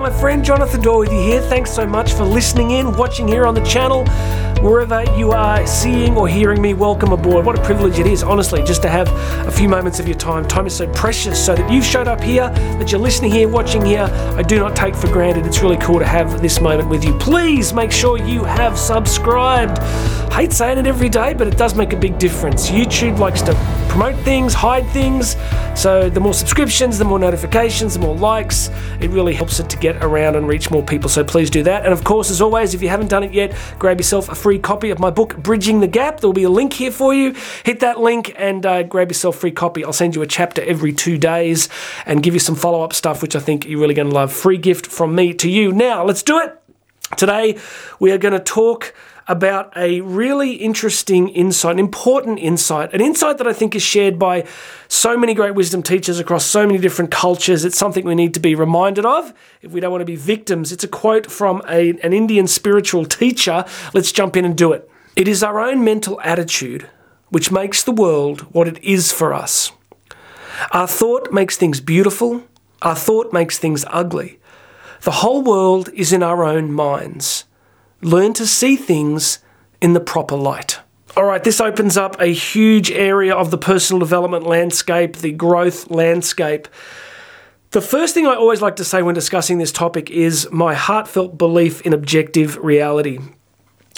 my friend Jonathan Doyle here. Thanks so much for listening in, watching here on the channel. Wherever you are seeing or hearing me, welcome aboard. What a privilege it is, honestly, just to have a few moments of your time. Time is so precious, so that you've showed up here, that you're listening here, watching here, I do not take for granted. It's really cool to have this moment with you. Please make sure you have subscribed. Hate saying it every day, but it does make a big difference. YouTube likes to promote things, hide things. So the more subscriptions, the more notifications, the more likes, it really helps it to get around and reach more people. So please do that. And of course, as always, if you haven't done it yet, grab yourself a free copy of my book, Bridging the Gap. There'll be a link here for you. Hit that link and uh, grab yourself a free copy. I'll send you a chapter every two days and give you some follow up stuff, which I think you're really going to love. Free gift from me to you. Now, let's do it. Today, we are going to talk about a really interesting insight, an important insight, an insight that I think is shared by so many great wisdom teachers across so many different cultures. It's something we need to be reminded of if we don't want to be victims. It's a quote from a, an Indian spiritual teacher. Let's jump in and do it. It is our own mental attitude which makes the world what it is for us. Our thought makes things beautiful, our thought makes things ugly. The whole world is in our own minds learn to see things in the proper light. All right, this opens up a huge area of the personal development landscape, the growth landscape. The first thing I always like to say when discussing this topic is my heartfelt belief in objective reality.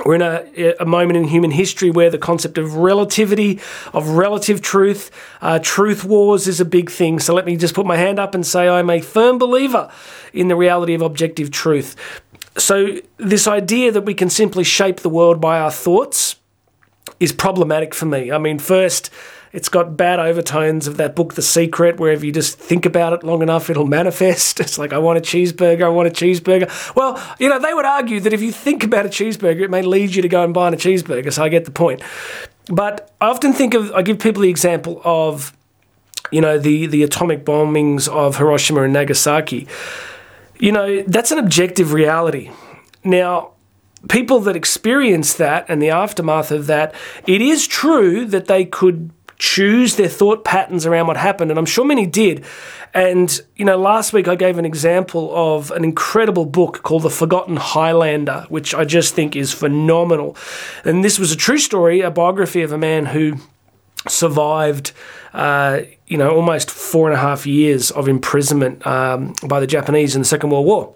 We're in a, a, moment in human history where the concept of relativity, of relative truth, uh, truth wars is a big thing. So let me just put my hand up and say I'm a firm believer in the reality of objective truth. So, this idea that we can simply shape the world by our thoughts is problematic for me. I mean, first, it's got bad overtones of that book, The Secret, where if you just think about it long enough, it'll manifest. It's like, I want a cheeseburger, I want a cheeseburger. Well, you know, they would argue that if you think about a cheeseburger, it may lead you to go and buy a cheeseburger, so I get the point. But I often think of, I give people the example of, you know, the, the atomic bombings of Hiroshima and Nagasaki. You know, that's an objective reality. Now, people that experience that and the aftermath of that, it is true that they could choose their thought patterns around what happened, and I'm sure many did. And, you know, last week I gave an example of an incredible book called The Forgotten Highlander, which I just think is phenomenal. And this was a true story, a biography of a man who survived, uh, you know, almost four and a half years of imprisonment um, by the Japanese in the Second World War,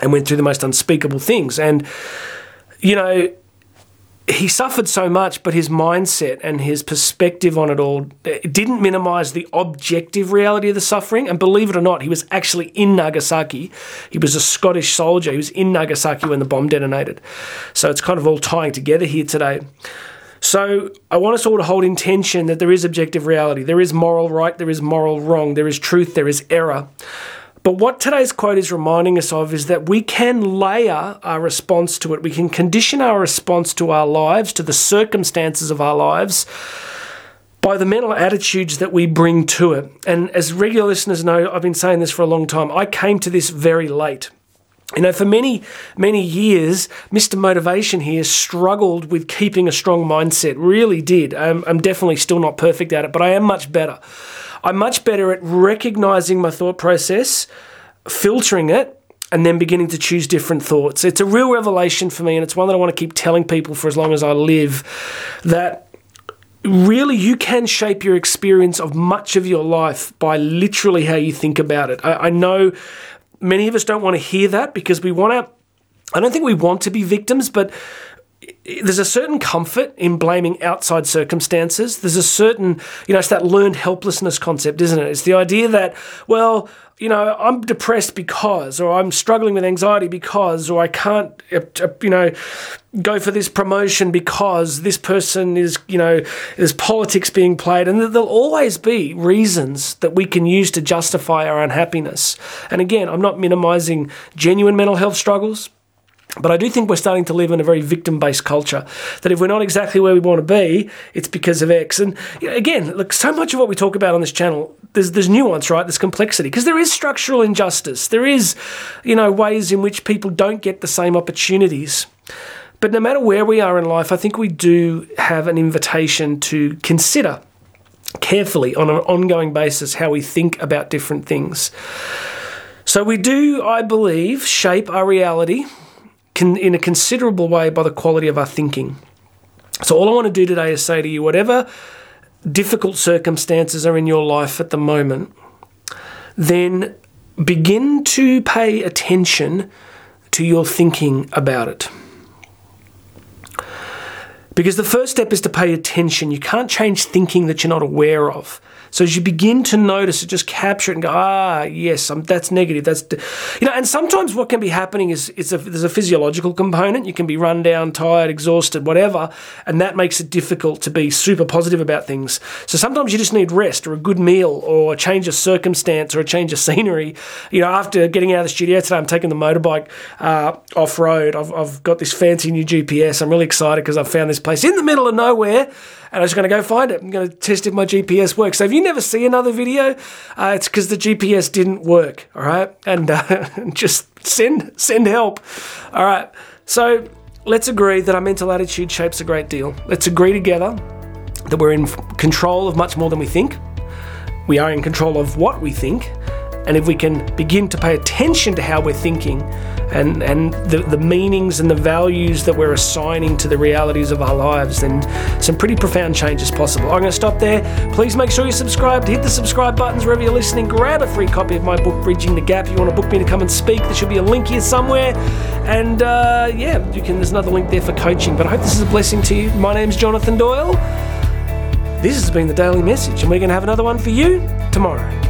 and went through the most unspeakable things. And you know, he suffered so much, but his mindset and his perspective on it all it didn't minimize the objective reality of the suffering. And believe it or not, he was actually in Nagasaki. He was a Scottish soldier. He was in Nagasaki when the bomb detonated. So it's kind of all tying together here today. So I want us all to hold intention that there is objective reality. There is moral right, there is moral wrong, there is truth, there is error. But what today's quote is reminding us of is that we can layer our response to it. We can condition our response to our lives, to the circumstances of our lives, by the mental attitudes that we bring to it. And as regular listeners know, I've been saying this for a long time. I came to this very late. You know, for many, many years, Mr. Motivation here struggled with keeping a strong mindset. Really did. I'm, I'm definitely still not perfect at it, but I am much better. I'm much better at recognizing my thought process, filtering it, and then beginning to choose different thoughts. It's a real revelation for me, and it's one that I want to keep telling people for as long as I live that really you can shape your experience of much of your life by literally how you think about it. I, I know many of us don't want to hear that because we want to. I don't think we want to be victims, but there's a certain comfort in blaming outside circumstances. There's a certain, you know, it's that learned helplessness concept, isn't it? It's the idea that, well, you know, I'm depressed because, or I'm struggling with anxiety because, or I can't, uh, uh, you know, go for this promotion because this person is, you know, there's politics being played. And there'll always be reasons that we can use to justify our unhappiness. And again, I'm not minimizing genuine mental health struggles. But I do think we're starting to live in a very victim based culture. That if we're not exactly where we want to be, it's because of X. And again, look, so much of what we talk about on this channel, there's, there's nuance, right? There's complexity. Because there is structural injustice. There is, you know, ways in which people don't get the same opportunities. But no matter where we are in life, I think we do have an invitation to consider carefully on an ongoing basis how we think about different things. So we do, I believe, shape our reality can, in a considerable way by the quality of our thinking. So all I want to do today is say to you, whatever difficult circumstances are in your life at the moment, then begin to pay attention to your thinking about it. Because the first step is to pay attention. You can't change thinking that you're not aware of. So as you begin to notice it, just capture it and go, ah, yes, um, that's negative. That's, you know, and sometimes what can be happening is it's a, there's a physiological component. You can be run down, tired, exhausted, whatever, and that makes it difficult to be super positive about things. So sometimes you just need rest or a good meal or a change of circumstance or a change of scenery. You know, after getting out of the studio today, I'm taking the motorbike uh, off road. I've, I've got this fancy new GPS. I'm really excited because I've found this place in the middle of nowhere and I'm just going to go find it. I'm going to test if my GPS works. So if you never see another video, uh, it's because the GPS didn't work. All right, and uh, just send send help. All right, so let's agree that our mental attitude shapes a great deal. Let's agree together that we're in control of much more than we think. We are in control of what we think, and if we can begin to pay attention to how we're thinking and, and the, the meanings and the values that we're assigning to the realities of our lives, then some pretty profound change is possible. I'm going to stop there. Please make sure you're subscribed. Hit the subscribe buttons wherever you're listening. Grab a free copy of my book, Bridging the Gap. If you want to book me to come and speak, there should be a link here somewhere. And uh, yeah, you can. There's another link there for coaching. But I hope this is a blessing to you. My name's Jonathan Doyle. This has been the Daily Message, and we're going to have another one for you tomorrow.